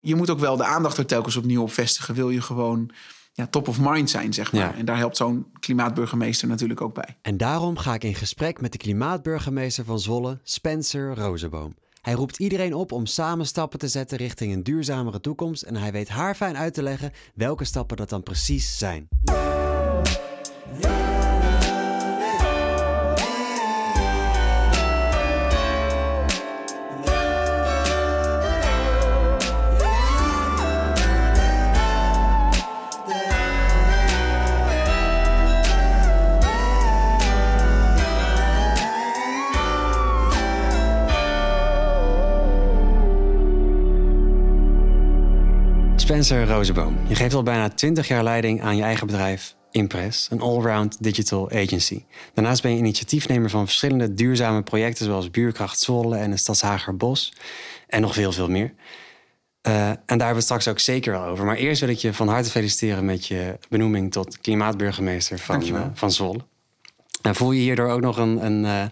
Je moet ook wel de aandacht er telkens opnieuw op vestigen. Wil je gewoon ja, top of mind zijn, zeg maar. Ja. En daar helpt zo'n klimaatburgemeester natuurlijk ook bij. En daarom ga ik in gesprek met de klimaatburgemeester van Zwolle, Spencer Rozenboom. Hij roept iedereen op om samen stappen te zetten richting een duurzamere toekomst en hij weet haar fijn uit te leggen welke stappen dat dan precies zijn. Spencer Rozenboom, je geeft al bijna 20 jaar leiding aan je eigen bedrijf Impress, een allround digital agency. Daarnaast ben je initiatiefnemer van verschillende duurzame projecten zoals Buurkracht Zwolle en de Stadshager Bos en nog veel, veel meer. Eh, en daar hebben we het straks ook zeker wel over. Maar eerst wil ik je van harte feliciteren met je benoeming tot klimaatburgemeester van, eh, van Zwolle. En voel je hierdoor ook nog een, een eh,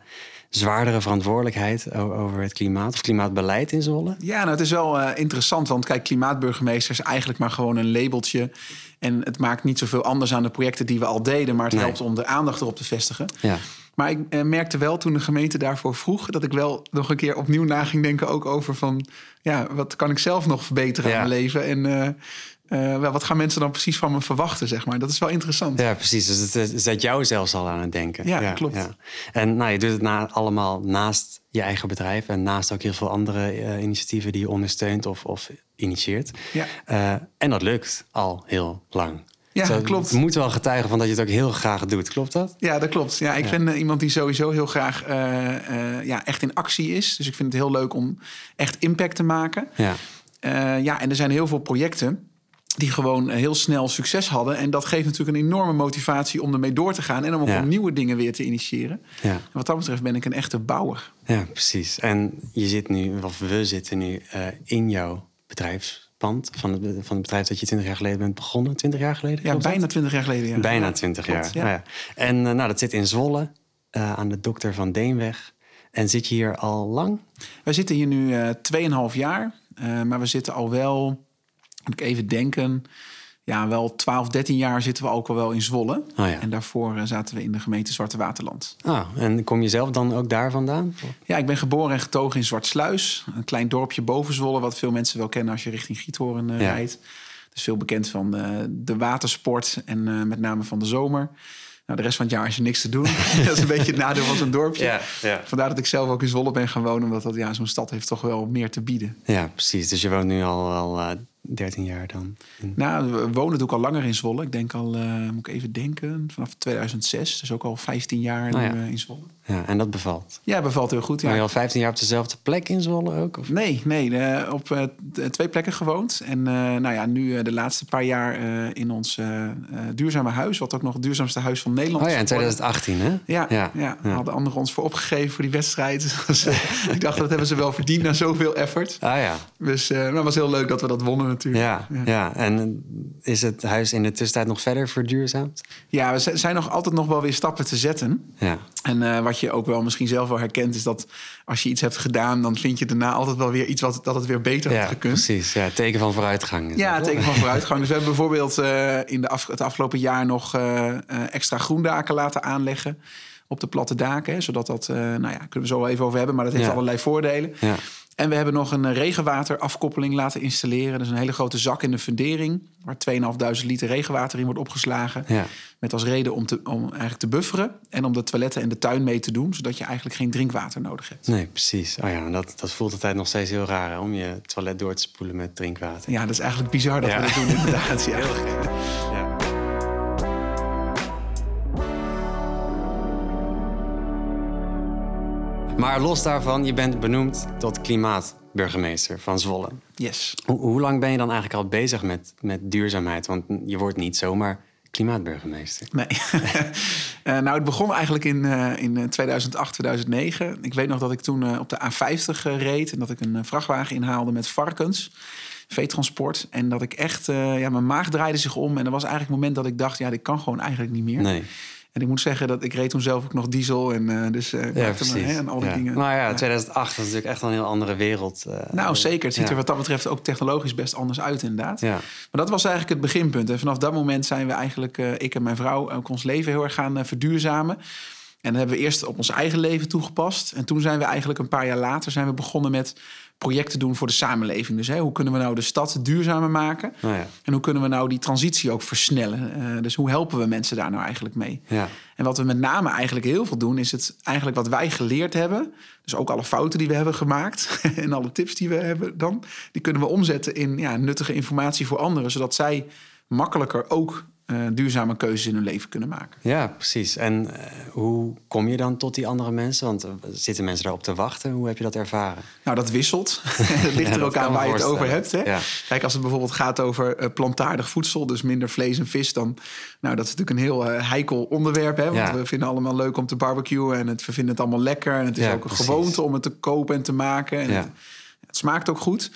zwaardere verantwoordelijkheid over het klimaat of klimaatbeleid in Zwolle? Ja, nou, het is wel eh, interessant, want kijk, klimaatburgemeester is eigenlijk maar gewoon een labeltje. En het maakt niet zoveel anders aan de projecten die we al deden, maar het Nee. helpt om de aandacht erop te vestigen. Ja. Maar ik eh, merkte wel toen de gemeente daarvoor vroeg, dat ik wel nog een keer opnieuw na ging denken ook over van, ja, wat kan ik zelf nog verbeteren Ja. aan mijn leven? En eh, wel, wat gaan mensen dan precies van me verwachten, zeg maar? Dat is wel interessant. Ja, precies. Dus het eh, zet jou zelfs al aan het denken. Ja, klopt. En nou, je doet het na, allemaal naast je eigen bedrijf en naast ook heel veel andere eh, initiatieven die je ondersteunt of, of initieert. Ja. En dat lukt al heel lang. Ja, Dus dat klopt. moet wel getuigen van dat je het ook heel graag doet. Klopt dat? Ja, dat klopt. Ja, ik Ja. ben iemand die sowieso heel graag ja, echt in actie is. Dus ik vind het heel leuk om echt impact te maken. Ja. Ja, en er zijn heel veel projecten die gewoon heel snel succes hadden. En dat geeft natuurlijk een enorme motivatie om ermee door te gaan. En om ook Ja. nieuwe dingen weer te initiëren. Ja. En wat dat betreft ben ik een echte bouwer. ja, precies. En je zit nu, of we zitten nu eh, in jouw bedrijfspand van het, van het bedrijf dat je 20 jaar geleden bent begonnen. 20 jaar geleden? Ja, bijna twintig jaar geleden. Ja. Bijna Ja, 20 klopt, jaar. ja. Ja. En eh, nou, dat zit in Zwolle, eh, aan de Dokter van Deenweg. En zit je hier al lang? Wij zitten hier nu eh 2,5 jaar. Maar we zitten al wel, moet ik even denken... Ja, wel 12, 13 jaar zitten we ook al wel in Zwolle. Oh ja. En daarvoor eh, zaten we in de gemeente Zwarte Waterland. Ah, en kom je zelf dan ook daar vandaan? Ja, ik ben geboren en getogen in Zwartsluis. Een klein dorpje boven Zwolle, wat veel mensen wel kennen als je richting Giethoorn Ja. rijdt. Dus veel bekend van eh, de watersport en met name van de zomer. Nou, de rest van het jaar is er niks te doen. dat is een beetje het nadeel van zo'n dorpje. Ja, ja. Vandaar dat ik zelf ook in Zwolle ben gaan wonen. Omdat dat, ja, zo'n stad heeft toch wel meer te bieden. Ja, precies. Dus je woont nu al, al 13 jaar dan. in- Nou, we wonen ook al langer in Zwolle. Ik denk al, eh, moet ik even denken, vanaf 2006. Dus ook al 15 jaar ja. eh, in Zwolle. Ja, en dat bevalt. Ja, bevalt heel goed. Ja. Maar je al 15 jaar op dezelfde plek in Zwolle ook? Of? Nee, nee eh, op eh, t- twee plekken gewoond. En eh, nou ja, nu eh, de laatste paar jaar eh, in ons eh, eh, duurzame huis. Wat ook nog het duurzaamste huis van Nederland Oh ja, in is geworden. 2018 hè? Ja, ja, ja, ja. hadden anderen ons voor opgegeven voor die wedstrijd. Dus, eh, ik dacht, dat hebben ze wel verdiend na zoveel effort. Ah ja. Dus eh, maar het was heel leuk dat we dat wonnen natuurlijk. Ja, ja. En is het huis in de tussentijd nog verder verduurzaamd? Ja, we zijn nog altijd nog wel weer stappen te zetten. Ja. En eh, wat je ook wel misschien zelf wel herkent, is dat als je iets hebt gedaan, dan vind je daarna altijd wel weer iets wat dat het weer beter Ja, had gekund. precies. Ja, teken van vooruitgang. Ja, dat, teken van vooruitgang. Dus we hebben bijvoorbeeld eh, in de af, het afgelopen jaar nog eh, extra groendaken laten aanleggen op de platte daken. Hè, zodat dat, eh, nou ja, kunnen we zo wel even over hebben, maar dat heeft Ja. allerlei voordelen. Ja. En we hebben nog een eh, regenwaterafkoppeling laten installeren. Dus een hele grote zak in de fundering, waar 2.500 liter regenwater in wordt opgeslagen. Ja. Met als reden om, te, om eigenlijk te bufferen en om de toiletten en de tuin mee te doen, zodat je eigenlijk geen drinkwater nodig hebt. Nee, precies. Oh ja, dat, dat voelt altijd nog steeds heel raar hè, om je toilet door te spoelen met drinkwater. Ja, dat is eigenlijk bizar dat Ja. we dat doen inderdaad. Ja. Ja. Maar los daarvan, je bent benoemd tot klimaatburgemeester van Zwolle. Yes. Hoe, hoe lang ben je dan eigenlijk al bezig met, met duurzaamheid? Want je wordt niet zomaar klimaatburgemeester. Nee. Eh, nou, het begon eigenlijk in, eh, in 2008, 2009. Ik weet nog dat ik toen eh, op de A50 eh, reed... en dat ik een eh, vrachtwagen inhaalde met varkens, veetransport. En dat ik echt... eh, ja, mijn maag draaide zich om. En er was eigenlijk een moment dat ik dacht... ja, dit kan gewoon eigenlijk niet meer. Nee. En ik moet zeggen dat ik reed toen zelf ook nog diesel. En uh, dus uh, ja. Me, hè, en al die ja. dingen. Nou ja, 2008 was natuurlijk echt een heel andere wereld. Uh, nou, zeker. Het ziet er wat dat betreft ook technologisch best anders uit, inderdaad. Ja. Maar dat was eigenlijk het beginpunt. En vanaf dat moment zijn we eigenlijk, ik en mijn vrouw, ook ons leven heel erg gaan verduurzamen. En dat hebben we eerst op ons eigen leven toegepast. En toen zijn we eigenlijk een paar jaar later zijn we begonnen met projecten doen voor de samenleving. Dus hè, hoe kunnen we nou de stad duurzamer maken? Oh ja. En hoe kunnen we nou die transitie ook versnellen? Uh, dus hoe helpen we mensen daar nou eigenlijk mee? Ja. En wat we met name eigenlijk heel veel doen, is het eigenlijk wat wij geleerd hebben. Dus ook alle fouten die we hebben gemaakt en alle tips die we hebben dan, die kunnen we omzetten in ja, nuttige informatie voor anderen, zodat zij makkelijker ook uh, duurzame keuzes in hun leven kunnen maken. Ja, precies. En uh, hoe kom je dan tot die andere mensen? Want uh, zitten mensen daarop te wachten? Hoe heb je dat ervaren? Nou, dat wisselt. het ligt Ja, er dat ook aan waar je het over hebt. Hè? Ja. Kijk, als het bijvoorbeeld gaat over plantaardig voedsel, dus minder vlees en vis, dan nou, dat is natuurlijk een heel heikel onderwerp. Hè? Want Ja. we vinden allemaal leuk om te barbecuen en het, we vinden het allemaal lekker. En het is ook een precies. gewoonte om het te kopen en te maken. En het, het smaakt ook goed.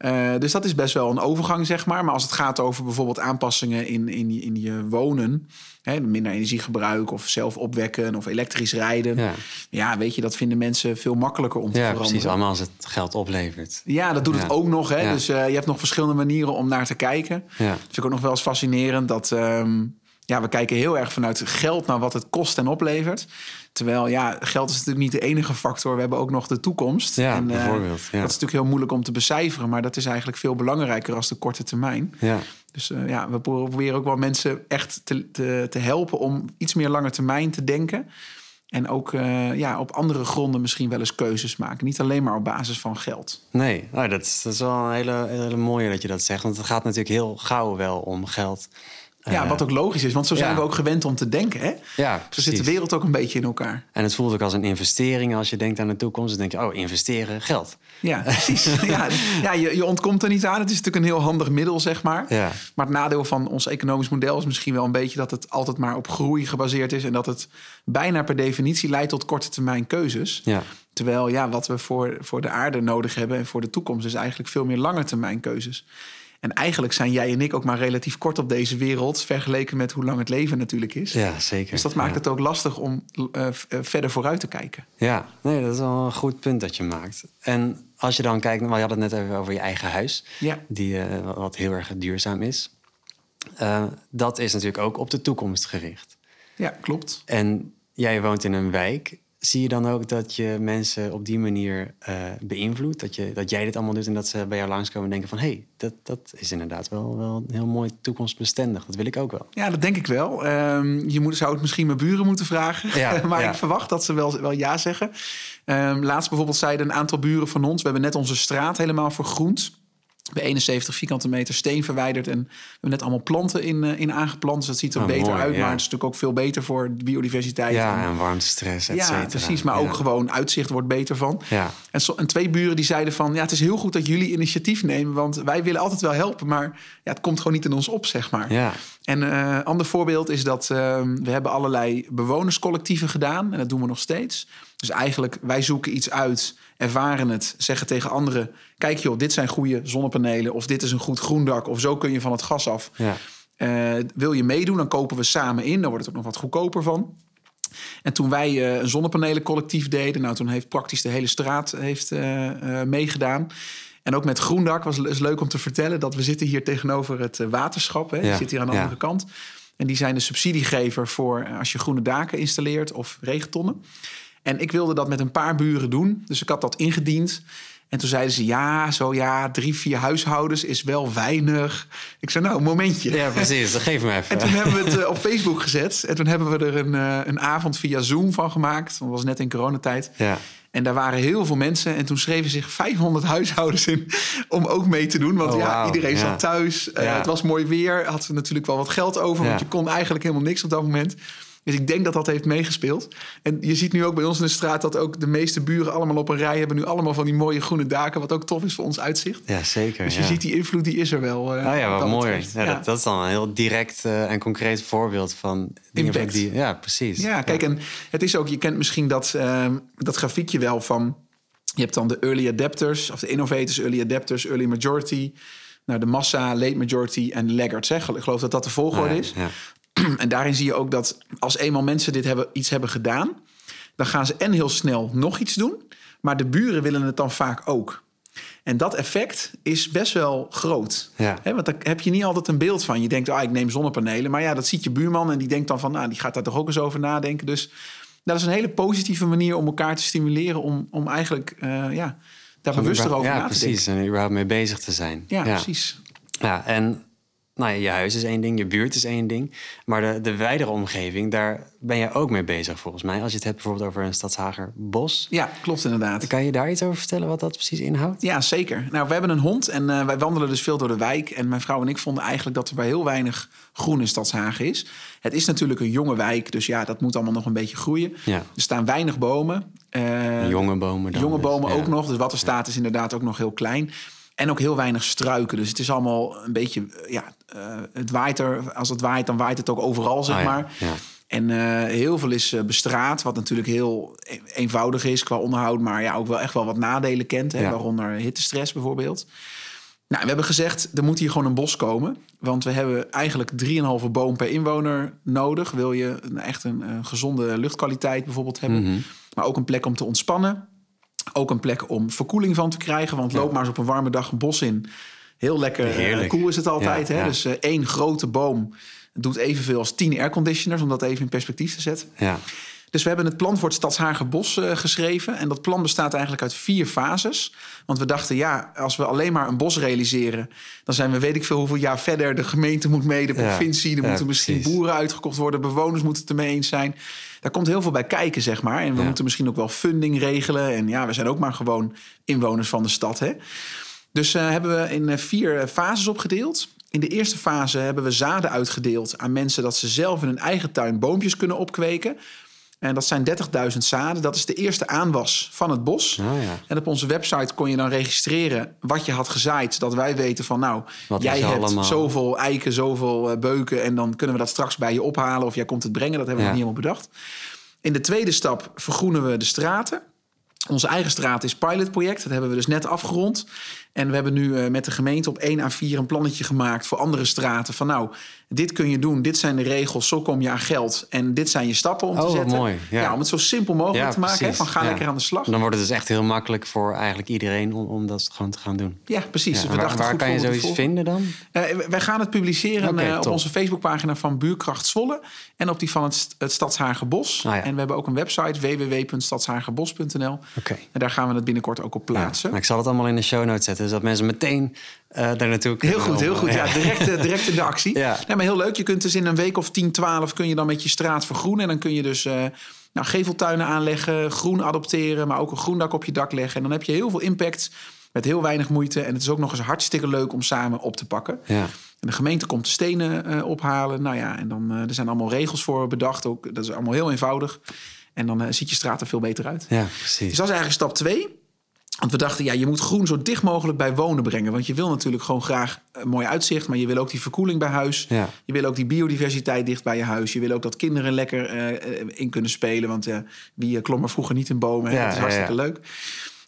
Eh, dus dat is best wel een overgang, zeg maar. Maar als het gaat over bijvoorbeeld aanpassingen in, in, je- in je wonen... Hè, minder energiegebruik of zelf opwekken of elektrisch rijden... Ja. Ja. weet je, dat vinden mensen veel makkelijker om te ja, veranderen. precies. Allemaal als het geld oplevert. Ja, dat doet Ja. het ook nog. Hè? Dus eh, je hebt nog verschillende manieren om naar te kijken. Ja. Dat vind ik ook nog wel eens fascinerend. Dat ehm, ja, we kijken heel erg vanuit geld naar wat het kost en oplevert. Terwijl ja, geld is natuurlijk niet de enige factor. We hebben ook nog de toekomst. Ja, en, eh, bijvoorbeeld, ja. Dat is natuurlijk heel moeilijk om te becijferen. Maar dat is eigenlijk veel belangrijker als de korte termijn. Ja. Dus eh, ja, we proberen ook wel mensen echt te, te, te helpen om iets meer lange termijn te denken. En ook eh, ja, op andere gronden misschien wel eens keuzes maken. Niet alleen maar op basis van geld. Nee, nou, dat, is, dat is wel een hele, hele mooie dat je dat zegt. Want het gaat natuurlijk heel gauw wel om geld. Ja, Eh, wat ook logisch is, want zo zijn ja. we ook gewend om te denken. Hè? Ja, Zo zit de wereld ook een beetje in elkaar. En het voelt ook als een investering als je denkt aan de toekomst. Dan denk je, oh, investeren, geld. Ja, precies. ja, ja je, je ontkomt er niet aan. Het is natuurlijk een heel handig middel, zeg maar. Ja. Maar het nadeel van ons economisch model is misschien wel een beetje dat het altijd maar op groei gebaseerd is. En dat het bijna per definitie leidt tot korte termijn keuzes. Ja, Terwijl ja, wat we voor, voor de aarde nodig hebben en voor de toekomst is eigenlijk veel meer lange termijn keuzes. En eigenlijk zijn jij en ik ook maar relatief kort op deze wereld, vergeleken met hoe lang het leven natuurlijk is. ja zeker. Dus dat maakt ja. het ook lastig om eh, eh, verder vooruit te kijken. Ja, nee, dat is wel een goed punt dat je maakt. En als je dan kijkt, maar je had het net even over je eigen huis, Ja. die, eh, wat heel erg duurzaam is. Dat is natuurlijk ook op de toekomst gericht. Ja, klopt. En jij woont in een wijk. Zie je dan ook dat je mensen op die manier eh, beïnvloedt? Dat, je, dat jij dit allemaal doet en dat ze bij jou langskomen en denken van... hé, hey, dat, dat is inderdaad wel, wel heel mooi toekomstbestendig. Dat wil ik ook wel. Ja, dat denk ik wel. Ehm, je moet, zou het misschien mijn buren moeten vragen. Ja, maar ja. ik verwacht dat ze wel, wel ja zeggen. Ehm, laatst bijvoorbeeld zeiden een aantal buren van ons... we hebben net onze straat helemaal vergroend. Hebben 71 vierkante meter steen verwijderd... en we hebben net allemaal planten in, eh, in aangeplant. Dus dat ziet er Oh, beter mooi, uit. ja. Maar het is natuurlijk ook veel beter voor de biodiversiteit. En- Ja, en warmtestress, et ja, precies. Maar Ja. ook gewoon uitzicht wordt beter van. Ja. En, zo, en twee buren die zeiden van... ja, het is heel goed dat jullie initiatief nemen... want wij willen altijd wel helpen... maar ja, het komt gewoon niet in ons op, zeg maar. Ja, En een eh, ander voorbeeld is dat eh, we hebben allerlei bewonerscollectieven gedaan. En dat doen we nog steeds. Dus eigenlijk, wij zoeken iets uit, ervaren het, zeggen tegen anderen... kijk joh, dit zijn goede zonnepanelen... of dit is een goed groendak... of zo kun je van het gas af. ja. Eh, wil je meedoen, dan kopen we samen in. Dan wordt het ook nog wat goedkoper van. En toen wij eh, een zonnepanelencollectief deden... nou, toen heeft praktisch de hele straat heeft, eh, meegedaan... En ook met Groendak was is leuk om te vertellen... dat we zitten hier tegenover het waterschap. Hè? Die Ja, zit hier aan de ja. andere kant. En die zijn de subsidiegever voor als je groene daken installeert... of regentonnen. En ik wilde dat met een paar buren doen. Dus ik had dat ingediend. En toen zeiden ze, ja, zo ja, drie, vier huishoudens is wel weinig. Ik zei, nou, een momentje. ja, precies. Dat geef me even. En toen hebben we het eh, op Facebook gezet. En toen hebben we er een, eh, een avond via Zoom van gemaakt. Dat was net in coronatijd. Ja. En daar waren heel veel mensen. En toen schreven zich 500 huishoudens in om ook mee te doen. Want Oh, ja, iedereen Ja. zat thuis. Eh, Ja. Het was mooi weer. Had ze natuurlijk wel wat geld over. Want je kon eigenlijk helemaal niks op dat moment. Dus ik denk dat dat heeft meegespeeld. En je ziet nu ook bij ons in de straat... dat ook de meeste buren allemaal op een rij hebben... nu allemaal van die mooie groene daken... wat ook tof is voor ons uitzicht. ja, zeker. Dus je ja. ziet die invloed, die is er wel. eh, Oh ja, wat mooi. Ja, Dat, dat is dan een heel direct eh, en concreet voorbeeld van Impact. die. Ja, precies. Ja, kijk, en het is ook, je kent misschien dat, ehm, dat grafiekje wel van. Je hebt dan de early adapters, of de innovators, early adapters, early majority. Nou, de massa, late majority en laggards. Hè. Ik geloof dat dat de volgorde ja, is. Ja. en daarin zie je ook dat als eenmaal mensen dit hebben, iets hebben gedaan, dan gaan ze en heel snel nog iets doen, maar de buren willen het dan vaak ook. En dat effect is best wel groot. Ja. Want daar heb je niet altijd een beeld van. Je denkt, ah, ik neem zonnepanelen. Maar ja, dat ziet je buurman en die denkt dan van, nou, die gaat daar toch ook eens over nadenken. Dus dat is een hele positieve manier om elkaar te stimuleren om, om eigenlijk eh, ja, daar bewuster over ja, na te precies. denken. En überhaupt mee bezig te zijn. Ja, precies. Ja, en nou je huis is één ding, je buurt is één ding. Maar de, de wijdere omgeving, daar ben je ook mee bezig volgens mij. Als je het hebt bijvoorbeeld over een Stadshager bos. Ja, klopt inderdaad. Kan je daar iets over vertellen wat dat precies inhoudt? Ja, zeker. Nou, we hebben een hond en eh, wij wandelen dus veel door de wijk. En mijn vrouw en ik vonden eigenlijk dat er bij heel weinig groen in Stadshagen is. Het is natuurlijk een jonge wijk, dus ja, dat moet allemaal nog een beetje groeien. Ja. Er staan weinig bomen. Eh, Jonge bomen dan jonge dus, bomen ja. ook nog. Dus wat er staat is inderdaad ook nog heel klein. En ook heel weinig struiken. Dus het is allemaal een beetje, eh, ja, eh, het waait er. Als het waait, dan waait het ook overal, zeg Ah, ja, maar. ja. En eh, heel veel is bestraat, wat natuurlijk heel e- eenvoudig is qua onderhoud, maar ja, ook wel echt wel wat nadelen kent. Hè, Ja. Waaronder hittestress bijvoorbeeld. Nou, we hebben gezegd, er moet hier gewoon een bos komen. Want we hebben eigenlijk 3,5 boom per inwoner nodig. Wil je een, echt een, een gezonde luchtkwaliteit bijvoorbeeld hebben. Mhm. Maar ook een plek om te ontspannen. Ook een plek om verkoeling van te krijgen. Want loop maar eens op een warme dag een bos in. Heel lekker eh, Heerlijk. koel is het altijd. Hè? Dus eh, één grote boom doet evenveel als 10 airconditioners. Om dat even in perspectief te zetten. Ja. Dus we hebben het plan voor het Stadshagerbos eh, geschreven. En dat plan bestaat eigenlijk uit vier fases. Want we dachten, ja, als we alleen maar een bos realiseren... dan zijn we weet ik veel hoeveel jaar verder. De gemeente moet mee, de provincie. Er ja, moeten misschien boeren uitgekocht worden. Bewoners moeten het ermee eens zijn. Daar komt heel veel bij kijken, zeg maar. En we Ja. moeten misschien ook wel funding regelen. En ja, we zijn ook maar gewoon inwoners van de stad, hè. Dus eh, hebben we in eh, vier fases opgedeeld. In de eerste fase hebben we zaden uitgedeeld aan mensen dat ze zelf in hun eigen tuin boompjes kunnen opkweken. En dat zijn 30.000 zaden. Dat is de eerste aanwas van het bos. Oh ja. En op onze website kon je dan registreren wat je had gezaaid. Zodat wij weten van nou, Wat jij hebt allemaal? zoveel eiken, zoveel eh, beuken. En dan kunnen we dat straks bij je ophalen. Of jij komt het brengen. Dat hebben we Ja. nog niet helemaal bedacht. In de tweede stap vergroenen we de straten. Onze eigen straat is pilotproject. Dat hebben we dus net afgerond. En we hebben nu eh, met de gemeente op 1 A4 een plannetje gemaakt voor andere straten. Van nou, dit kun je doen, dit zijn de regels, zo kom je aan geld. En dit zijn je stappen om Oh, te wat zetten. mooi, ja. om het zo simpel mogelijk Ja, te maken. Hè, van ga Ja. lekker aan de slag. Dan wordt het dus echt heel makkelijk voor eigenlijk iedereen om, om dat gewoon te gaan doen. Ja, precies. Dus we waar kan je zoiets vinden dan? Eh, wij gaan het publiceren eh, op top. onze Facebookpagina van Buurkracht Zwolle. En op die van het, het Stadshagerbos. Ah. En we hebben ook een website www.stadshagerbos.nl. Oké. En daar gaan we het binnenkort ook op plaatsen. Ik zal het allemaal in de show notes zetten, zodat mensen meteen daar naartoe. Heel goed, heel goed. Ja, direct, eh, direct in de actie. Ja. Nee, maar heel leuk. Je kunt dus in een week of 10, 12 kun je dan met je straat vergroenen. En dan kun je dus eh, nou, geveltuinen aanleggen, groen adopteren, maar ook een groendak op je dak leggen. En dan heb je heel veel impact met heel weinig moeite. En het is ook nog eens hartstikke leuk om samen op te pakken. Ja. En de gemeente komt de stenen eh, ophalen. Nou ja, en dan eh, er zijn allemaal regels voor bedacht. Ook, dat is allemaal heel eenvoudig. En dan eh, ziet je straat er veel beter uit. ja, Dus precies. dat is eigenlijk stap twee. Want we dachten, ja, je moet groen zo dicht mogelijk bij wonen brengen. Want je wil natuurlijk gewoon graag een mooi uitzicht. Maar je wil ook die verkoeling bij huis. Ja. Je wil ook die biodiversiteit dicht bij je huis. Je wil ook dat kinderen lekker eh, eh, in kunnen spelen. Want eh, wie eh, klom er vroeger niet in bomen? hè? Dat is hartstikke ja. leuk.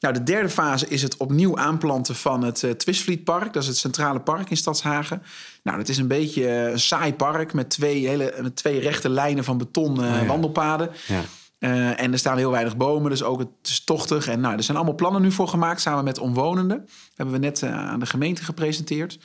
Nou, de derde fase is het opnieuw aanplanten van het eh Twistvlietpark. Dat is het centrale park in Stadshagen. Nou, dat is een beetje eh, een saai park met twee, hele, met twee rechte lijnen van beton eh, Oh wandelpaden. Ja. Eh, en er staan heel weinig bomen, dus ook het is tochtig. En nou, er zijn allemaal plannen nu voor gemaakt, samen met omwonenden. hebben we net eh, aan de gemeente gepresenteerd.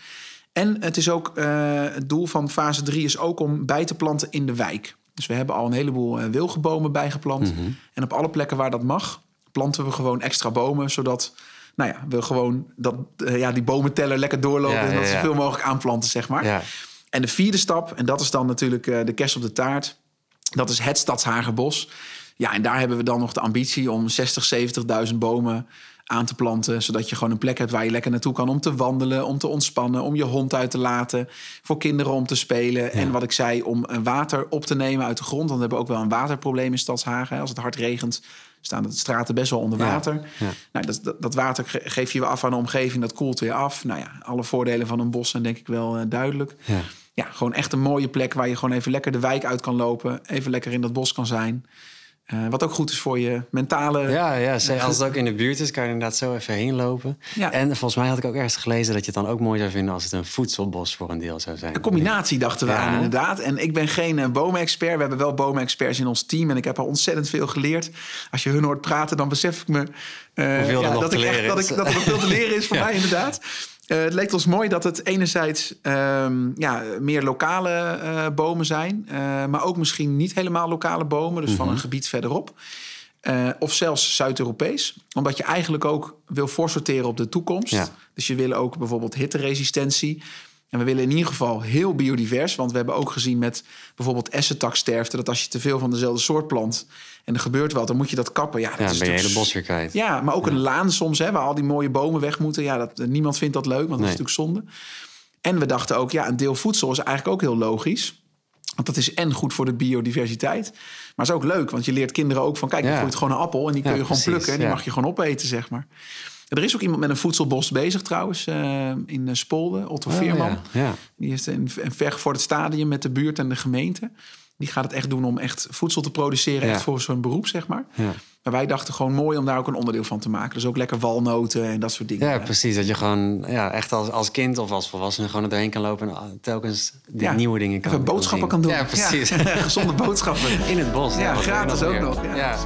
En het is ook eh, het doel van fase 3 is ook om bij te planten in de wijk. Dus we hebben al een heleboel wilgenbomen bijgeplant. En op alle plekken waar dat mag, planten we gewoon extra bomen, zodat nou ja, we gewoon dat, ja, die bomenteller lekker doorlopen Ja, en dat ja, ja. zoveel mogelijk aanplanten, zeg maar. En de vierde stap, en dat is dan natuurlijk de kerst op de taart. Dat is het Stadshagerbos. Ja, en daar hebben we dan nog de ambitie om 60, 70.000 bomen aan te planten. Zodat je gewoon een plek hebt waar je lekker naartoe kan om te wandelen, om te ontspannen, om je hond uit te laten. Voor kinderen om te spelen. En wat ik zei, om water op te nemen uit de grond. Want we hebben ook wel een waterprobleem in Stadshagen. Als het hard regent, staan de straten best wel onder water. ja. Nou, dat, dat, dat water ge- geef je weer af aan de omgeving, dat koelt weer af. Nou ja, alle voordelen van een bos zijn denk ik wel eh, duidelijk. Ja. Ja, gewoon echt een mooie plek waar je gewoon even lekker de wijk uit kan lopen. Even lekker in dat bos kan zijn. Uh, wat ook goed is voor je mentale... Ja, ja als het ook in de buurt is, kan je inderdaad zo even heen lopen. Ja. En volgens mij had ik ook ergens gelezen dat je het dan ook mooi zou vinden... als het een voedselbos voor een deel zou zijn. Een combinatie dachten we aan, inderdaad. En ik ben geen uh, bomenexpert. We hebben wel bomenexperts in ons team. En ik heb al ontzettend veel geleerd. Als je hun hoort praten, dan besef ik me... Uh, ja, dat, ik echt, dat, ik, dat er nog veel te leren is voor mij, inderdaad. Uh, het leek ons mooi dat het enerzijds um, ja, meer lokale uh, bomen zijn, uh, maar ook misschien niet helemaal lokale bomen, dus mm -hmm. van een mhm. gebied verderop. of zelfs Zuid-Europees, omdat je eigenlijk ook wil voorsorteren op de toekomst. Ja. Dus je wil ook bijvoorbeeld hitteresistentie. En we willen in ieder geval heel biodivers. Want we hebben ook gezien met bijvoorbeeld essentaksterfte... dat als je te veel van dezelfde soort plant en er gebeurt wat... dan moet je dat kappen. Ja, dat ja, is ben je hele bos weer kwijt. Ja, maar ook een laan soms, hè, waar al die mooie bomen weg moeten. Ja, dat, niemand vindt dat leuk, want dat is natuurlijk zonde. En we dachten ook, ja, een deel voedsel is eigenlijk ook heel logisch. Want dat is en goed voor de biodiversiteit. Maar is ook leuk, want je leert kinderen ook van... kijk, je groeit gewoon een appel en die kun je gewoon plukken... en die mag je gewoon opeten, zeg maar. Er is ook iemand met een voedselbos bezig trouwens, uh, in Spolde, Otto oh, Veerman. Ja, ja. Die heeft een, een vergevorderd stadium met de buurt en de gemeente. Die gaat het echt doen om echt voedsel te produceren, echt voor zo'n beroep, zeg maar. Maar wij dachten gewoon mooi om daar ook een onderdeel van te maken. Dus ook lekker walnoten en dat soort dingen. Ja, precies. Dat je gewoon ja, echt als, als kind of als volwassene gewoon erheen kan lopen... en telkens die nieuwe dingen kan Even boodschappen kan doen. Ja, precies. Gezonde boodschappen. In het bos. Ja, gratis ook nog. Ja,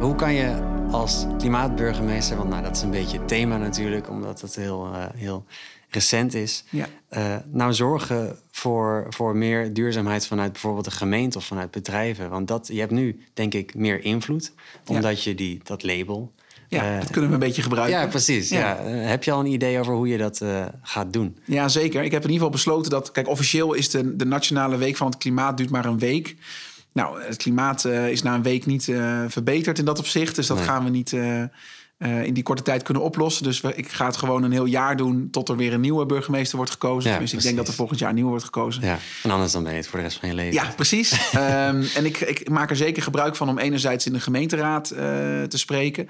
hoe kan je als klimaatburgemeester, want nou, dat is een beetje het thema natuurlijk, omdat het heel, uh, heel recent is, ja. uh, nou zorgen voor, voor meer duurzaamheid vanuit bijvoorbeeld de gemeente of vanuit bedrijven? Want dat, je hebt nu, denk ik, meer invloed, omdat je die, dat label. Ja, uh, dat kunnen we een beetje gebruiken. Ja, precies. Ja. heb je al een idee over hoe je dat gaat doen? Ja, zeker. Ik heb in ieder geval besloten dat... Kijk, officieel is de, de Nationale Week van het Klimaat duurt maar een week. Nou, het klimaat is na een week niet verbeterd in dat opzicht. Dus dat nee. gaan we niet uh, in die korte tijd kunnen oplossen. Dus we, ik ga het gewoon een heel jaar doen tot er weer een nieuwe burgemeester wordt gekozen. Ja, dus ik denk dat er volgend jaar een nieuwe wordt gekozen. Ja, en anders dan ben je het voor de rest van je leven. Ja, precies. um, en ik, ik, maak er zeker gebruik van om enerzijds in de gemeenteraad te spreken.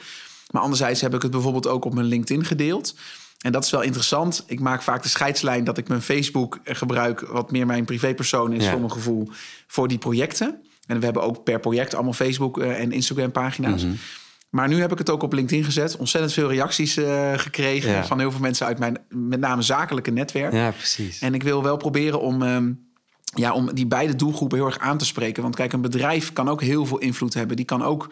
Maar anderzijds heb ik het bijvoorbeeld ook op mijn LinkedIn gedeeld. En dat is wel interessant. Ik maak vaak de scheidslijn dat ik mijn Facebook gebruik, wat meer mijn privépersoon is ja. voor mijn gevoel, voor die projecten. En we hebben ook per project allemaal Facebook uh, en Instagram pagina's. Mm -hmm. Maar nu heb ik het ook op LinkedIn gezet. Ontzettend veel reacties uh, gekregen ja. van heel veel mensen uit mijn met name zakelijke netwerk. Ja, precies. En ik wil wel proberen om, um, ja, om die beide doelgroepen heel erg aan te spreken. Want kijk, een bedrijf kan ook heel veel invloed hebben. Die kan ook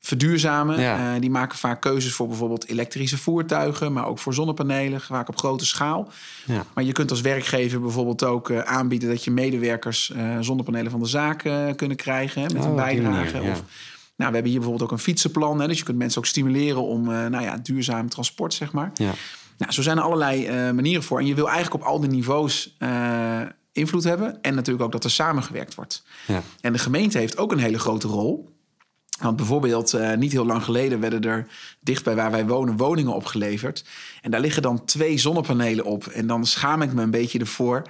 verduurzamen. Ja. Uh, die maken vaak keuzes voor bijvoorbeeld elektrische voertuigen, maar ook voor zonnepanelen, vaak op grote schaal. Ja. Maar je kunt als werkgever bijvoorbeeld ook uh, aanbieden dat je medewerkers uh, zonnepanelen van de zaak kunnen krijgen hè, met oh, een bijdrage. Manier, ja. Of, nou, we hebben hier bijvoorbeeld ook een fietsenplan, hè, dus je kunt mensen ook stimuleren om nou ja, duurzaam transport, zeg maar. Ja. Nou, zo zijn er allerlei manieren voor. En je wil eigenlijk op al die niveaus invloed hebben. En natuurlijk ook dat er samengewerkt wordt. Ja. En de gemeente heeft ook een hele grote rol. Want bijvoorbeeld, uh, niet heel lang geleden werden er dicht bij waar wij wonen woningen opgeleverd. En daar liggen dan twee zonnepanelen op. En dan schaam ik me een beetje ervoor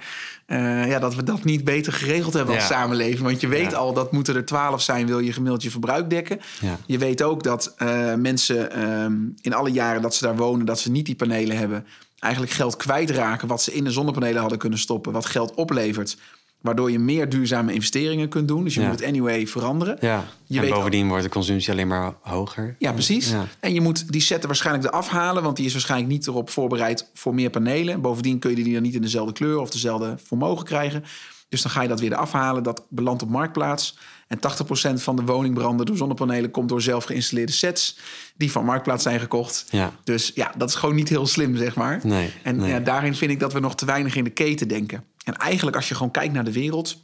uh, ja, dat we dat niet beter geregeld hebben ja. als samenleving. Want je weet ja. al, dat moeten er twaalf zijn, wil je gemiddeld je verbruik dekken. Ja. Je weet ook dat uh, mensen um, in alle jaren dat ze daar wonen, dat ze niet die panelen hebben, eigenlijk geld kwijtraken wat ze in de zonnepanelen hadden kunnen stoppen, wat geld oplevert. Waardoor je meer duurzame investeringen kunt doen. Dus je ja. moet het anyway veranderen. Ja. Je en weet bovendien wordt de consumptie alleen maar hoger. Ja, precies. Ja. En je moet die zetten waarschijnlijk eraf halen. Want die is waarschijnlijk niet erop voorbereid voor meer panelen. Bovendien kun je die dan niet in dezelfde kleur of dezelfde vermogen krijgen. Dus dan ga je dat weer eraf halen. Dat belandt op marktplaats. En 80% van de woningbranden door zonnepanelen komt door zelf geïnstalleerde sets. Die van marktplaats zijn gekocht. Ja. Dus ja, dat is gewoon niet heel slim, zeg maar. Nee, en nee. Ja, daarin vind ik dat we nog te weinig in de keten denken. En eigenlijk als je gewoon kijkt naar de wereld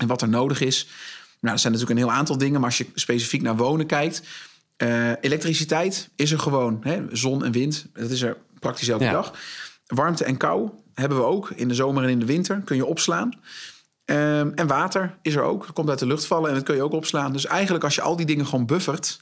en wat er nodig is. Nou, er zijn natuurlijk een heel aantal dingen, maar als je specifiek naar wonen kijkt. Uh, elektriciteit is er gewoon. Hè? Zon en wind, dat is er praktisch elke ja. dag. Warmte en kou hebben we ook. In de zomer en in de winter kun je opslaan. Um, en water is er ook. Dat komt uit de lucht vallen en dat kun je ook opslaan. Dus eigenlijk als je al die dingen gewoon buffert...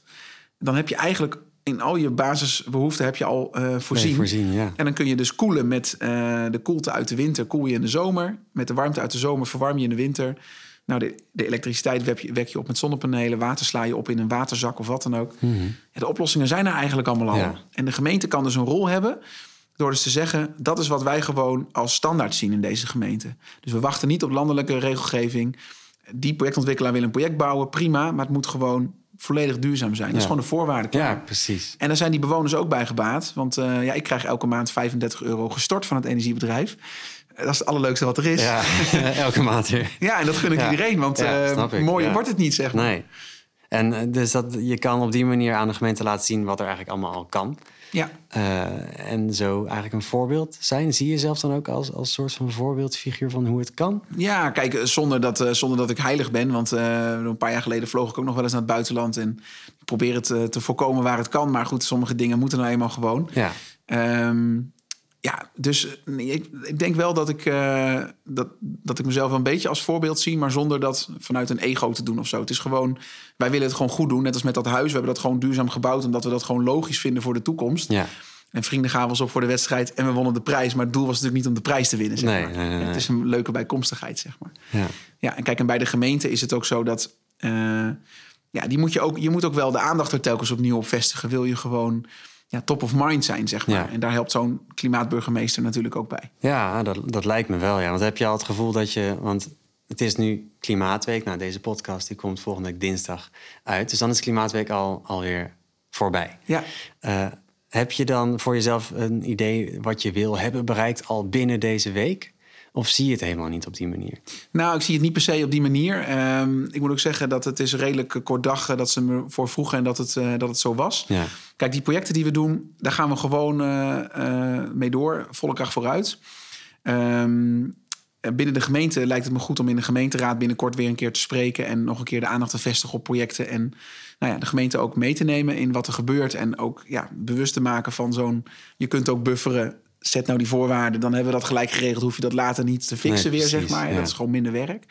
dan heb je eigenlijk in al je basisbehoeften heb je al uh, voorzien. Nee, voorzien ja. En dan kun je dus koelen met uh, de koelte uit de winter, koel je in de zomer. Met de warmte uit de zomer verwarm je in de winter. Nou, de, de elektriciteit wek je, wek je op met zonnepanelen, water sla je op in een waterzak of wat dan ook. Mm -hmm. ja, de oplossingen zijn er eigenlijk allemaal al. Ja. En de gemeente kan dus een rol hebben door dus te zeggen, dat is wat wij gewoon als standaard zien in deze gemeente. Dus we wachten niet op landelijke regelgeving. die projectontwikkelaar wil een project bouwen, prima. Maar het moet gewoon volledig duurzaam zijn. Dat is gewoon de voorwaarde. klaar. Ja, precies. En daar zijn die bewoners ook bij gebaat. Want eh, ja, ik krijg elke maand 35 euro gestort van het energiebedrijf. Dat is het allerleukste wat er is. Ja, elke maand weer. Ja, en dat gun ik Ja. iedereen. Want Ja, eh, mooier wordt het niet, zeg maar. Nee. En eh, dus dat, je kan op die manier aan de gemeente laten zien wat er eigenlijk allemaal al kan. Ja. Eh, en zo eigenlijk een voorbeeld zijn. Zie je jezelf dan ook als, als soort van voorbeeldfiguur van hoe het kan? Ja, kijk, eh, zonder dat, eh, zonder dat ik heilig ben. Want eh, een paar jaar geleden vloog ik ook nog wel eens naar het buitenland. En ik probeer het te voorkomen waar het kan. Maar goed, sommige dingen moeten nou eenmaal gewoon. Ja, Ehm, ja, dus eh, ik, ik denk wel dat ik, eh, dat, dat ik mezelf wel een beetje als voorbeeld zie, maar zonder dat vanuit een ego te doen of zo. Het is gewoon, wij willen het gewoon goed doen. Net als met dat huis. We hebben dat gewoon duurzaam gebouwd, omdat we dat gewoon logisch vinden voor de toekomst. ja. En vrienden gaven ons op voor de wedstrijd en we wonnen de prijs. Maar het doel was natuurlijk niet om de prijs te winnen. Zeg Nee, maar. nee, nee, nee. Het is een leuke bijkomstigheid, zeg maar. ja. Ja, en kijk, en bij de gemeente is het ook zo dat. eh, ja, die moet je ook. Je moet ook wel de aandacht er telkens opnieuw op vestigen. Wil je gewoon ja, top of mind zijn, zeg maar. Ja. En daar helpt zo'n klimaatburgemeester natuurlijk ook bij. Ja, dat, dat lijkt me wel. Ja. Want heb je al het gevoel dat je. Want het is nu Klimaatweek. Nou, deze podcast die komt volgende week dinsdag uit. Dus dan is Klimaatweek al, alweer voorbij. Ja. Eh, heb je dan voor jezelf een idee wat je wil hebben bereikt al binnen deze week? Of zie je het helemaal niet op die manier? Nou, ik zie het niet per se op die manier. Ehm, ik moet ook zeggen dat het is redelijk kort dag eh, dat ze me voor vroegen en dat het, eh, dat het zo was. Ja, Kijk, die projecten die we doen, daar gaan we gewoon eh, mee door. Volle kracht vooruit. Ehm, eh, binnen de gemeente lijkt het me goed om in de gemeenteraad binnenkort weer een keer te spreken. En nog een keer de aandacht te vestigen op projecten. En nou ja, de gemeente ook mee te nemen in wat er gebeurt. En ook ja, bewust te maken van zo'n. Je kunt ook bufferen. Zet nou die voorwaarden, dan hebben we dat gelijk geregeld. Hoef je dat later niet te fixen Nee, weer, zeg maar. ja. Dat is gewoon minder werk.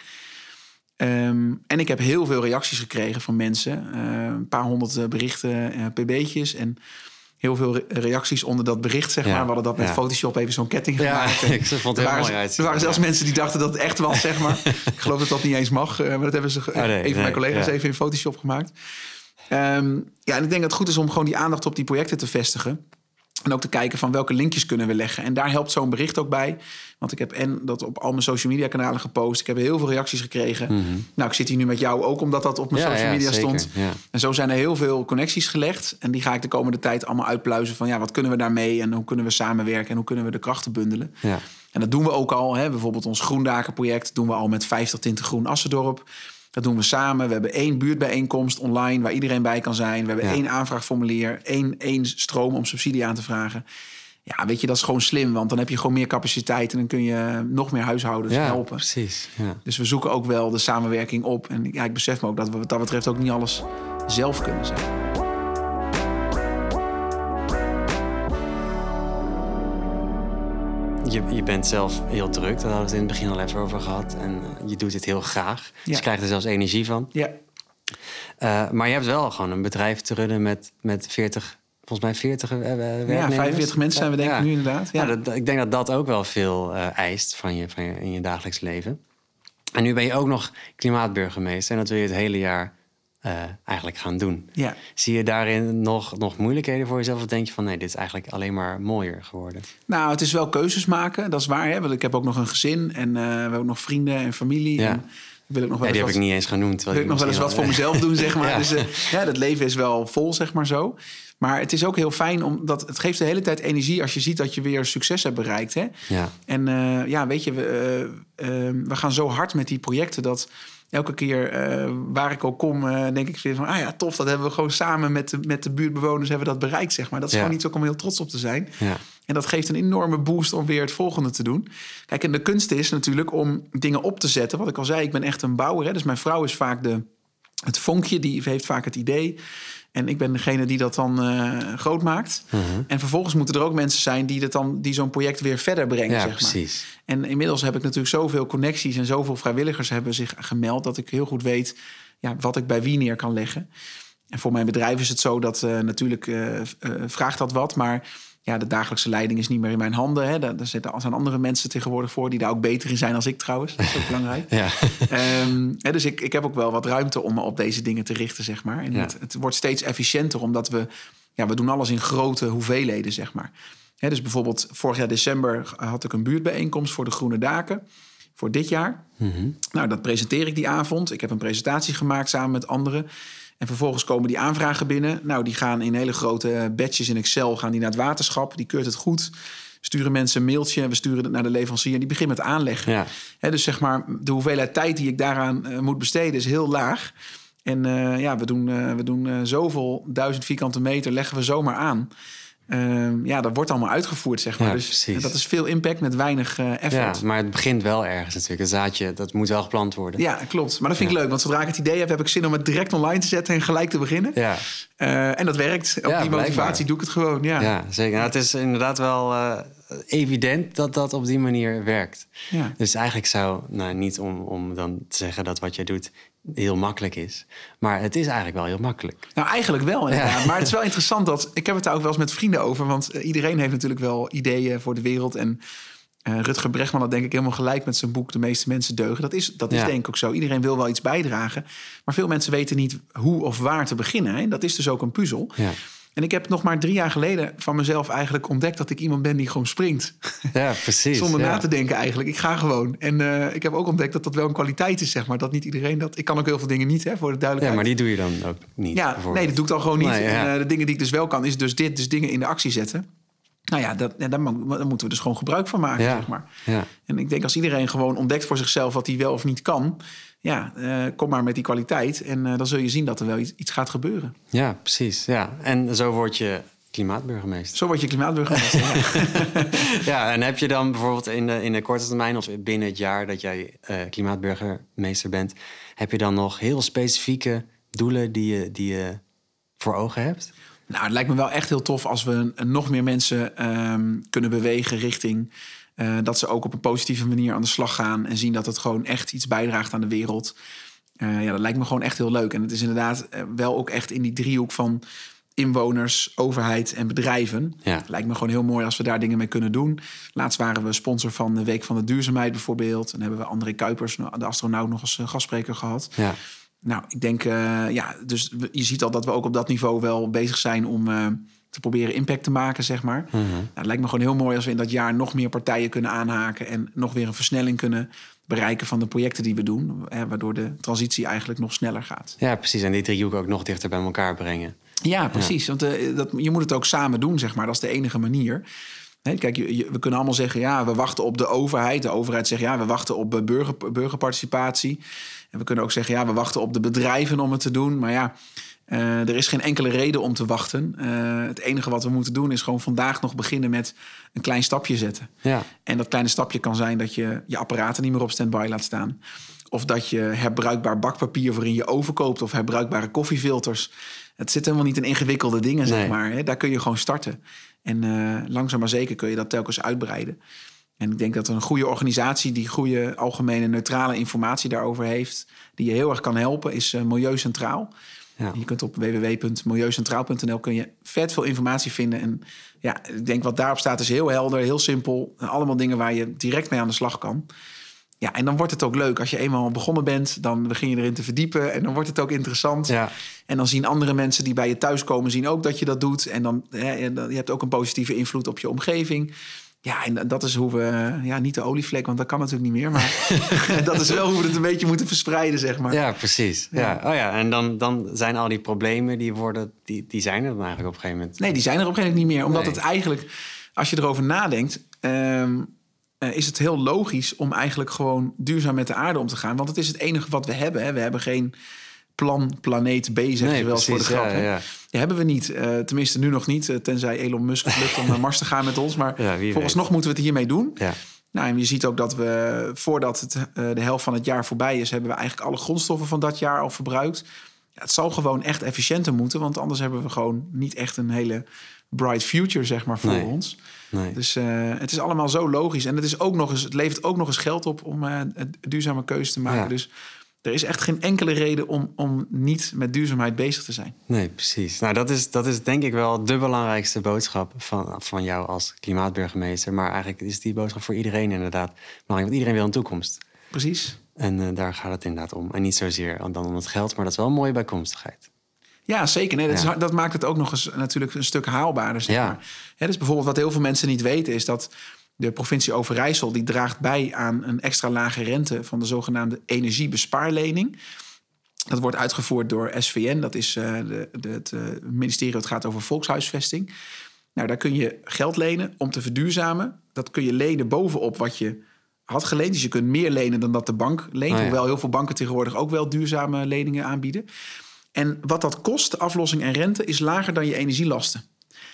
Ehm, en ik heb heel veel reacties gekregen van mensen. Eh, een paar honderd eh, berichten, eh, pb'tjes. En heel veel re- reacties onder dat bericht, zeg Ja, maar. We hadden dat met ja. Photoshop even zo'n ketting ja gemaakt. Ik vond het er heel waren, mooi uit. er waren zelfs mensen die dachten dat het echt was, zeg maar. ik geloof dat dat niet eens mag. eh, maar dat hebben ze Oh, nee, een van mijn collega's ja. even in Photoshop gemaakt. Ehm, ja, en ik denk dat het goed is om gewoon die aandacht op die projecten te vestigen. En ook te kijken van welke linkjes kunnen we leggen. En daar helpt zo'n bericht ook bij. Want ik heb en dat op al mijn social media kanalen gepost. Ik heb heel veel reacties gekregen. Nou, ik zit hier nu met jou ook omdat dat op mijn Mhm. Ja, social media stond. ja. En zo zijn er heel veel connecties gelegd. En die ga ik de komende tijd allemaal uitpluizen van ja, wat kunnen we daarmee en hoe kunnen we samenwerken en hoe kunnen we de krachten bundelen. Ja. En dat doen we ook al. Hè. Bijvoorbeeld ons Groendakenproject doen we al met 50 tinten groen Assendorp. Dat doen we samen. We hebben één buurtbijeenkomst online waar iedereen bij kan zijn. We hebben Ja. één aanvraagformulier, één, één stroom om subsidie aan te vragen. Ja, weet je, dat is gewoon slim, want dan heb je gewoon meer capaciteit en dan kun je nog meer huishoudens ja, helpen. precies. Ja. Dus we zoeken ook wel de samenwerking op. En ja, ik besef me ook dat we wat dat betreft ook niet alles zelf kunnen zijn. Je, je bent zelf heel druk, daar hadden we het in het begin al even over gehad. En eh, je doet het heel graag. Dus je krijgt er zelfs energie van. Ja, Eh, maar je hebt wel gewoon een bedrijf te runnen met, met 40, volgens mij 40 eh, werknemers. ja 45 mensen zijn we denk ik Ja. nu inderdaad. Ja. Ja, dat, ik denk dat dat ook wel veel eist van je, van je, in je dagelijks leven. En nu ben je ook nog klimaatburgemeester en dat wil je het hele jaar eh, eigenlijk gaan doen. ja. Zie je daarin nog, nog moeilijkheden voor jezelf? Of denk je van nee, dit is eigenlijk alleen maar mooier geworden? Nou, het is wel keuzes maken, dat is waar. Hè? Want ik heb ook nog een gezin en eh, we hebben ook nog vrienden en familie. Ja. En wil ik nog wel Ja, die heb wat, ik niet eens genoemd. wil ik nog wel eens wat voor mezelf doen, zeg maar. Ja. Dus eh, ja, dat leven is wel vol, zeg maar zo. Maar het is ook heel fijn, omdat het geeft de hele tijd energie als je ziet dat je weer succes hebt bereikt. Hè? Ja, En ja, weet je, we, we gaan zo hard met die projecten dat elke keer eh, waar ik ook kom, eh, denk ik weer van, ah ja, tof, dat hebben we gewoon samen met de, met de buurtbewoners hebben we dat bereikt, zeg maar. Dat is Ja. gewoon iets ook om heel trots op te zijn. ja. En dat geeft een enorme boost om weer het volgende te doen. Kijk, en de kunst is natuurlijk om dingen op te zetten. Wat ik al zei, ik ben echt een bouwer. Hè? Dus mijn vrouw is vaak de, het vonkje, die heeft vaak het idee. En ik ben degene die dat dan eh, groot maakt. Mhm. En vervolgens moeten er ook mensen zijn die, dat dan, die zo'n project weer verder brengen. ja zeg maar. precies. En inmiddels heb ik natuurlijk zoveel connecties en zoveel vrijwilligers hebben zich gemeld dat ik heel goed weet ja, wat ik bij wie neer kan leggen. En voor mijn bedrijf is het zo dat eh, natuurlijk eh, vraagt dat wat, maar ja, de dagelijkse leiding is niet meer in mijn handen. Hè. Daar, daar zitten zijn andere mensen tegenwoordig voor die daar ook beter in zijn als ik trouwens. Dat is ook belangrijk. Ja. Ehm, hè, dus ik, ik heb ook wel wat ruimte om me op deze dingen te richten, zeg maar. En Ja. het, het wordt steeds efficiënter, omdat we... Ja, we doen alles in grote hoeveelheden, zeg maar. Hè, dus bijvoorbeeld vorig jaar december had ik een buurtbijeenkomst voor de Groene Daken. voor dit jaar. Nou, dat presenteer ik die avond. Ik heb een presentatie gemaakt samen met anderen. En vervolgens komen die aanvragen binnen. Nou, die gaan in hele grote batches in Excel gaan die naar het waterschap. Die keurt het goed. Sturen mensen een mailtje en we sturen het naar de leverancier. En die begint met aanleggen. Ja. Dus zeg maar, de hoeveelheid tijd die ik daaraan eh, moet besteden is heel laag. En eh, ja, we doen, eh, we doen eh, zoveel duizend vierkante meter, leggen we zomaar aan. Ehm, ja, dat wordt allemaal uitgevoerd, zeg maar. Ja, dus precies. dat is veel impact met weinig eh, Ja, effort. maar het begint wel ergens natuurlijk. Het zaadje, dat moet wel geplant worden. Ja, klopt. Maar dat vind ik leuk, want zodra ik het idee heb, heb ik zin om het direct online te zetten en gelijk te beginnen. Ja, Eh, en dat werkt. Op Ja, die motivatie blijkbaar. doe ik het gewoon. Ja. ja zeker. Nou, het is inderdaad wel eh, evident dat dat op die manier werkt. Ja. Dus eigenlijk zou, nou niet om, om dan te zeggen dat wat jij doet heel makkelijk is. Maar het is eigenlijk wel heel makkelijk. Nou, eigenlijk wel inderdaad. Maar het is wel interessant dat... Ik heb het daar ook wel eens met vrienden over. Want eh, iedereen heeft natuurlijk wel ideeën voor de wereld. En eh, Rutger Bregman had denk ik helemaal gelijk met zijn boek... De meeste mensen deugen. Dat is, dat is Ja. denk ik ook zo. Iedereen wil wel iets bijdragen. Maar veel mensen weten niet hoe of waar te beginnen. Hè? Dat is dus ook een puzzel. Ja, En ik heb nog maar drie jaar geleden van mezelf eigenlijk ontdekt... dat ik iemand ben die gewoon springt. ja precies. Zonder ja. na te denken eigenlijk. Ik ga gewoon. En eh, ik heb ook ontdekt dat dat wel een kwaliteit is, zeg maar. Dat niet iedereen dat... Ik kan ook heel veel dingen niet, hè, voor de Ja, duidelijkheid. maar die doe je dan ook niet. Ja, nee, dat doe ik dan gewoon niet. Nee, ja. En, eh, de dingen die ik dus wel kan, is dus dit. Dus dingen in de actie zetten. Nou ja, dat, ja, daar, mo- daar moeten we dus gewoon gebruik van maken, Ja. zeg maar. Ja. En ik denk als iedereen gewoon ontdekt voor zichzelf wat hij wel of niet kan... ja, eh, kom maar met die kwaliteit. En eh, dan zul je zien dat er wel iets, iets gaat gebeuren. ja, precies. Ja. En zo word je klimaatburgemeester. Zo word je klimaatburgemeester. ja. Ja, en heb je dan bijvoorbeeld in de, in de korte termijn of binnen het jaar dat jij eh, klimaatburgemeester bent, heb je dan nog heel specifieke doelen die je, die je voor ogen hebt? Nou, het lijkt me wel echt heel tof als we nog meer mensen ehm, kunnen bewegen richting... eh, dat ze ook op een positieve manier aan de slag gaan... en zien dat het gewoon echt iets bijdraagt aan de wereld. Eh, ja, dat lijkt me gewoon echt heel leuk. En het is inderdaad eh, wel ook echt in die driehoek van inwoners, overheid en bedrijven. Ja. Lijkt me gewoon heel mooi als we daar dingen mee kunnen doen. Laatst waren we sponsor van de Week van de Duurzaamheid bijvoorbeeld. En hebben we André Kuipers, de astronaut, nog als gastspreker gehad. Ja, Nou, ik denk, ja, dus je ziet al dat we ook op dat niveau wel bezig zijn om te proberen impact te maken, zeg maar. Mhm. Nou, het lijkt me gewoon heel mooi als we in dat jaar nog meer partijen kunnen aanhaken en nog weer een versnelling kunnen bereiken van de projecten die we doen, hè, waardoor de transitie eigenlijk nog sneller gaat. ja, precies. En die driehoek ook nog dichter bij elkaar brengen. Ja, precies. Want eh, dat, je moet het ook samen doen, zeg maar. Dat is de enige manier. Kijk, je, je- we kunnen allemaal zeggen, ja, we wachten op de overheid. De overheid zegt, ja, we wachten op eh, burger, burgerparticipatie. En we kunnen ook zeggen, ja, we wachten op de bedrijven om het te doen. Maar ja, eh, er is geen enkele reden om te wachten. Eh, het enige wat we moeten doen is gewoon vandaag nog beginnen met een klein stapje zetten. Ja, En dat kleine stapje kan zijn dat je je apparaten niet meer op standby laat staan. Of dat je herbruikbaar bakpapier voor in je oven koopt. Of herbruikbare koffiefilters. Het zit helemaal niet in ingewikkelde dingen, zeg maar. hè. Daar kun je gewoon starten. En eh, langzaam maar zeker kun je dat telkens uitbreiden. En ik denk dat een goede organisatie die goede algemene neutrale informatie daarover heeft, die je heel erg kan helpen, is eh, Milieu Centraal. Ja. Je kunt op www.milieucentraal.nl kun je vet veel informatie vinden. En ja, ik denk wat daarop staat is heel helder, heel simpel. Allemaal dingen waar je direct mee aan de slag kan. Ja, en dan wordt het ook leuk. Als je eenmaal begonnen bent, dan begin je erin te verdiepen. En dan wordt het ook interessant. Ja. En dan zien andere mensen die bij je thuiskomen, zien ook dat je dat doet. En dan, hè, en dan- je hebt ook een positieve invloed op je omgeving. Ja, en dat is hoe we... Ja, niet de olievlek, want dat kan natuurlijk niet meer. Maar dat is wel hoe we het een beetje moeten verspreiden, zeg maar. Ja, precies. Ja. Oh ja, en dan, dan zijn al die problemen, die, worden, die, die zijn er dan eigenlijk op een gegeven moment. Nee, die zijn er op een gegeven moment niet meer. Omdat Nee. het eigenlijk, als je erover nadenkt, ehm, eh, is het heel logisch om eigenlijk gewoon duurzaam met de aarde om te gaan. Want het is het enige wat we hebben. Hè. We hebben geen plan planeet B, zeg Nee, je wel eens voor de grap. ja, hè. ja. Die hebben we niet. Eh, tenminste, nu nog niet. eh, tenzij Elon Musk lukt om naar Mars te gaan met ons. Maar wie vooralsnog moeten we het hiermee doen. Ja. Nou, en je ziet ook dat we, voordat het, eh, de helft van het jaar voorbij is, hebben we eigenlijk alle grondstoffen van dat jaar al verbruikt. Ja, het zal gewoon echt efficiënter moeten, want anders hebben we gewoon niet echt een hele bright future, zeg maar, voor Nee. ons. Nee. Dus het is allemaal zo logisch. En het, is ook nog eens, het levert ook nog eens geld op om een duurzame keuze te maken. Ja. Dus er is echt geen enkele reden om, om niet met duurzaamheid bezig te zijn. Nee, precies. Nou, dat is, dat is denk ik wel de belangrijkste boodschap van, van jou als klimaatburgemeester. Maar eigenlijk is die boodschap voor iedereen inderdaad belangrijk. Want iedereen wil een toekomst. Precies. En eh, daar gaat het inderdaad om. En niet zozeer dan om het geld, maar dat is wel een mooie bijkomstigheid. Ja, zeker. Nee, dat, Ja. is, dat maakt het ook nog eens natuurlijk een stuk haalbaarder. Zeg Ja. maar. Hè, dus bijvoorbeeld wat heel veel mensen niet weten is dat De provincie Overijssel die draagt bij aan een extra lage rente van de zogenaamde energiebespaarlening. Dat wordt uitgevoerd door SVN, dat is uh, de, de, het uh, ministerie dat gaat over volkshuisvesting. Nou, daar kun je geld lenen om te verduurzamen. Dat kun je lenen bovenop wat je had geleend. Dus je kunt meer lenen dan dat de bank leent. Ja. Hoewel heel veel banken tegenwoordig ook wel duurzame leningen aanbieden. En wat dat kost, aflossing en rente, is lager dan je energielasten.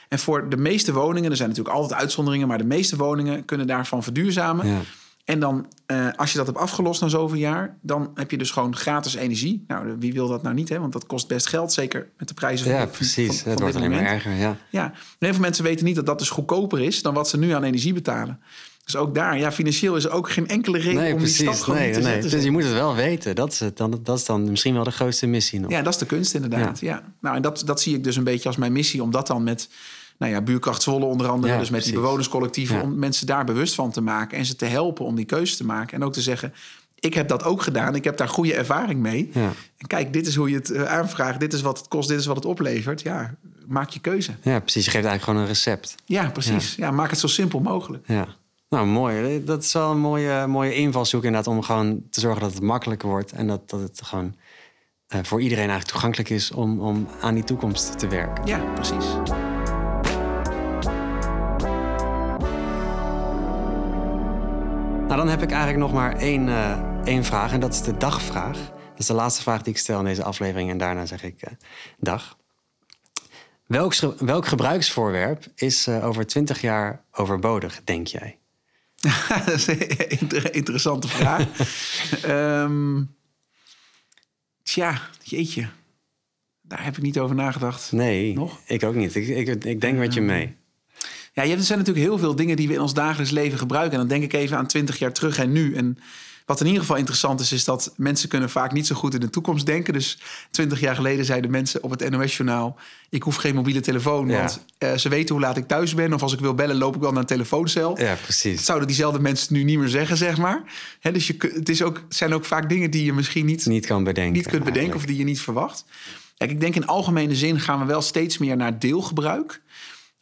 En voor de meeste woningen, er zijn natuurlijk altijd uitzonderingen, maar de meeste woningen kunnen daarvan verduurzamen. Ja. En dan, uh, als je dat hebt afgelost na zoveel jaar, dan heb je dus gewoon gratis energie. Nou, wie wil dat nou niet, hè? Want dat kost best geld, zeker met de prijzen ja, van precies. Van, het wordt alleen maar erger, ja. Ja, en heel veel mensen weten niet dat dat dus goedkoper is dan wat ze nu aan energie betalen. Dus ook daar, ja, financieel is er ook geen enkele reden nee, om precies. die stap gewoon nee, te nee. zetten. Dus je moet het wel weten. Dat is, het dan, dat is dan misschien wel de grootste missie nog. Ja, dat is de kunst inderdaad. Ja. Nou, en dat, dat zie ik dus een beetje als mijn missie, om dat dan met nou ja, buurkracht Zwolle onder andere, Ja, dus met die bewonerscollectieven, Ja. om mensen daar bewust van te maken en ze te helpen om die keuze te maken. En ook te zeggen, ik heb dat ook gedaan, ik heb daar goede ervaring mee. Ja. En kijk, dit is hoe je het eh, aanvraagt, dit is wat het kost, dit is wat het oplevert. Ja, maak je keuze. ja, precies. Je geeft eigenlijk gewoon een recept. Ja, precies. Ja. maak het zo simpel mogelijk. Ja. Nou, mooi. Dat is wel een mooie, mooie invalshoek inderdaad... om gewoon te zorgen dat het makkelijker wordt... en dat, dat het gewoon eh, voor iedereen eigenlijk toegankelijk is... Om, om aan die toekomst te werken. Ja, precies. Nou, dan heb ik eigenlijk nog maar één, eh, één vraag en dat is de dagvraag. Dat is de laatste vraag die ik stel in deze aflevering en daarna zeg ik eh, dag. Welk, welk gebruiksvoorwerp is over 20 jaar overbodig, denk jij? dat is een inter- interessante vraag. Ehm tja, jeetje. Daar heb ik niet over nagedacht. Nee, Nog? ik ook niet. Ik, ik, ik denk met je mee. Ja, je hebt, er zijn natuurlijk heel veel dingen die we in ons dagelijks leven gebruiken. En dan denk ik even aan 20 jaar terug en nu. En wat in ieder geval interessant is, is dat mensen kunnen vaak niet zo goed in de toekomst denken. Dus 20 jaar geleden zeiden mensen op het NOS-journaal... ik hoef geen mobiele telefoon, Ja. want eh, ze weten hoe laat ik thuis ben. Of als ik wil bellen, loop ik wel naar een telefooncel. Ja, Dat precies. zouden diezelfde mensen nu niet meer zeggen, zeg maar. Hè, dus je, het, is ook, zijn ook vaak dingen die je misschien niet, Niet kan bedenken. niet kunt bedenken of die je niet verwacht. Kijk, ik denk in algemene zin gaan we wel steeds meer naar deelgebruik.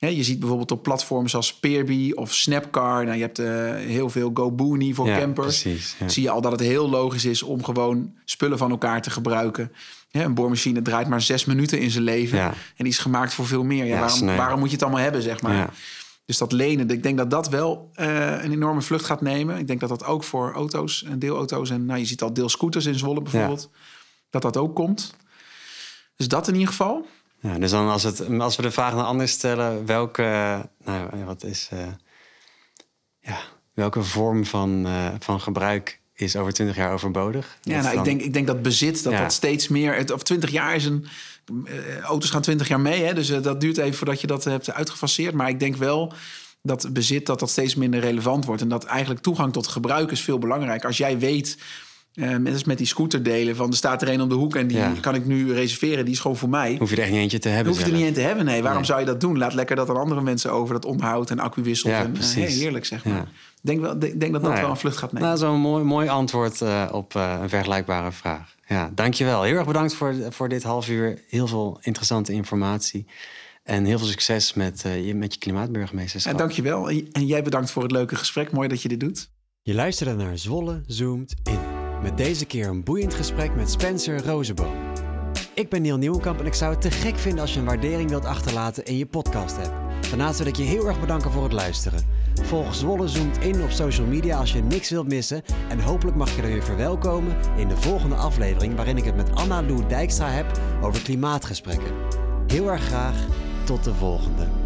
Je ziet bijvoorbeeld op platforms als Peerby of Snapcar. Nou, je hebt eh, heel veel GoBooney voor Ja, campers. precies, ja. Zie je al dat het heel logisch is om gewoon spullen van elkaar te gebruiken. Een boormachine draait maar zes minuten in zijn leven. Ja. En die is gemaakt voor veel meer. Ja, waarom, waarom moet je het allemaal hebben, zeg maar? Dus dat lenen, ik denk dat dat wel eh, een enorme vlucht gaat nemen. Ik denk dat dat ook voor auto's en deelauto's... en nou, je ziet al deelscooters in Zwolle bijvoorbeeld... dat dat ook komt. Dus dat in ieder geval. Ja, dus dan als, het, als we de vraag naar anders stellen, welke, nou, wat is, eh, ja, welke vorm van, eh, van gebruik is over 20 jaar overbodig? Ja, nou, ik, denk, ik denk dat bezit, dat Ja. dat steeds meer... Het, of 20 jaar is een... eh, auto's gaan 20 jaar mee, hè, dus dat duurt even voordat je dat hebt uitgefaseerd. Maar ik denk wel dat bezit dat dat steeds minder relevant wordt. En dat eigenlijk toegang tot gebruik is veel belangrijker. Als jij weet, eh net als met die scooterdelen... van er staat er een om de hoek en die Ja. kan ik nu reserveren. Die is gewoon voor mij. Hoef je er echt niet eentje te Dan hebben hoef je er niet in te hebben, nee. Waarom Nee. zou je dat doen? Laat lekker dat aan andere mensen over. Dat onderhoud en accuwissel. Ja, en, eh, hey, heerlijk, zeg maar. Ja. Ik denk, wel, denk, denk dat dat Nou ja. wel een vlucht gaat nemen. Nou, zo'n mooi, mooi antwoord eh, op eh, een vergelijkbare vraag. Ja, dankjewel. Heel erg bedankt voor, voor dit half uur. Heel veel interessante informatie. En heel veel succes met, eh, je, met je klimaatburgemeesterschap. en dankjewel. En, en jij bedankt voor het leuke gesprek. Mooi dat je dit doet. Je luisterde naar Zwolle Zoomt In. Met deze keer een boeiend gesprek met Spencer Rozenboom. Ik ben Neil Nieuwenkamp en ik zou het te gek vinden als je een waardering wilt achterlaten in je podcast app. Daarnaast wil ik je heel erg bedanken voor het luisteren. Volg Zwolle Zoomt In op social media als je niks wilt missen. En hopelijk mag je er weer verwelkomen in de volgende aflevering... waarin ik het met Anna Lou Dijkstra heb over klimaatgesprekken. Heel erg graag, tot de volgende.